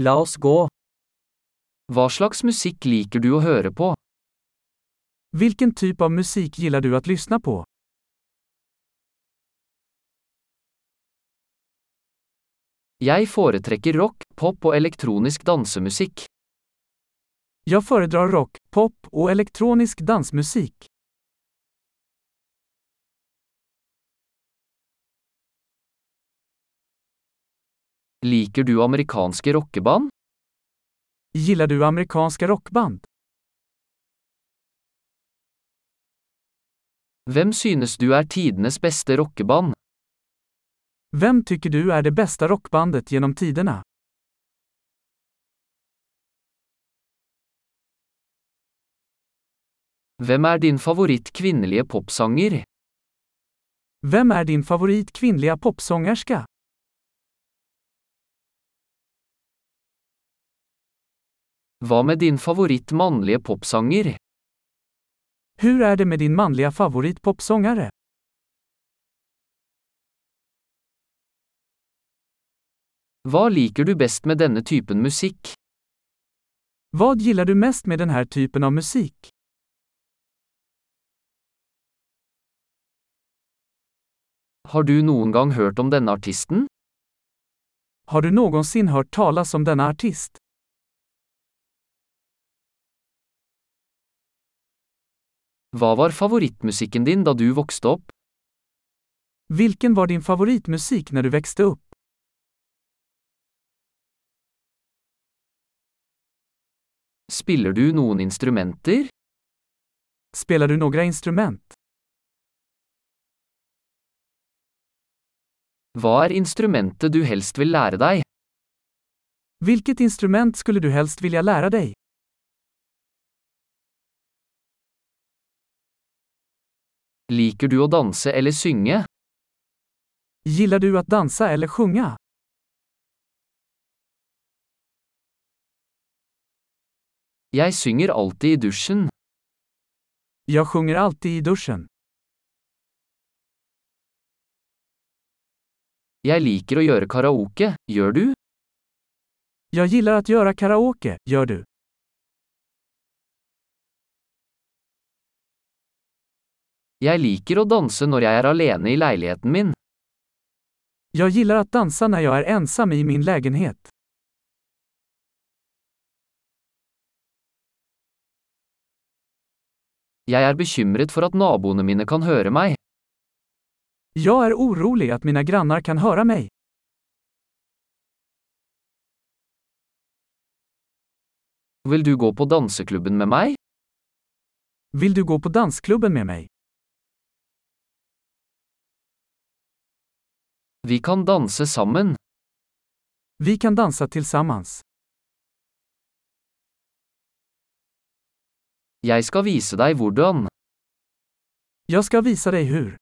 La oss gå. Hva slags musikk liker du å høre på? Vilken typ av musik gillar du att lyssna på? Jeg foretrekker rock, pop og elektronisk dansemusikk. Jag föredrar rock, pop och elektronisk dansmusik. Liker du amerikanske rockeband? Gillar du amerikanska rockband? Hvem synes du er tidenes beste rockeband? Vem tycker du är det bästa rockbandet genom tiderna? Hvem er din favoritt kvinnelige popsanger? Vem är din favorit kvinnliga popsångerska? Hva med din favoritt mannlige popsanger? Hur är det med din manliga favoritpopsångare? Hva liker du best med denne typen musikk? Vad gillar du mest med den här typen av musik? Har du noen gang hørt om denne artisten? Har du någonsin hört talas om denna artist? Hva var favorittmusikken din da du vokste opp? Vilken var din favoritmusik när du växte upp? Spiller du noen instrumenter? Spelar du några instrument? Hva er instrumentet du helst vil lære deg? Vilket instrument skulle du helst vilja lära dig? Liker du å danse eller synge? Gillar du att dansa eller sjunga? Jeg synger alltid i dusjen. Jag sjunger alltid i duschen. Jeg liker å gjøre karaoke, gjør du? Jag gillar att göra karaoke, gör du? Jeg liker å danse når jeg er alene i leiligheten min. Jag gillar att dansa när jag är ensam i min lägenhet. Jeg er bekymret for at naboene mine kan høre meg. Jag är orolig att mina grannar kan höra mig. Vil du gå på danseklubben med meg? Vill du gå på dansklubben med mig? Vi kan danse sammen. Vi kan dansa tillsammans. Jeg skal vise deg hvordan. Jag ska visa dig hur.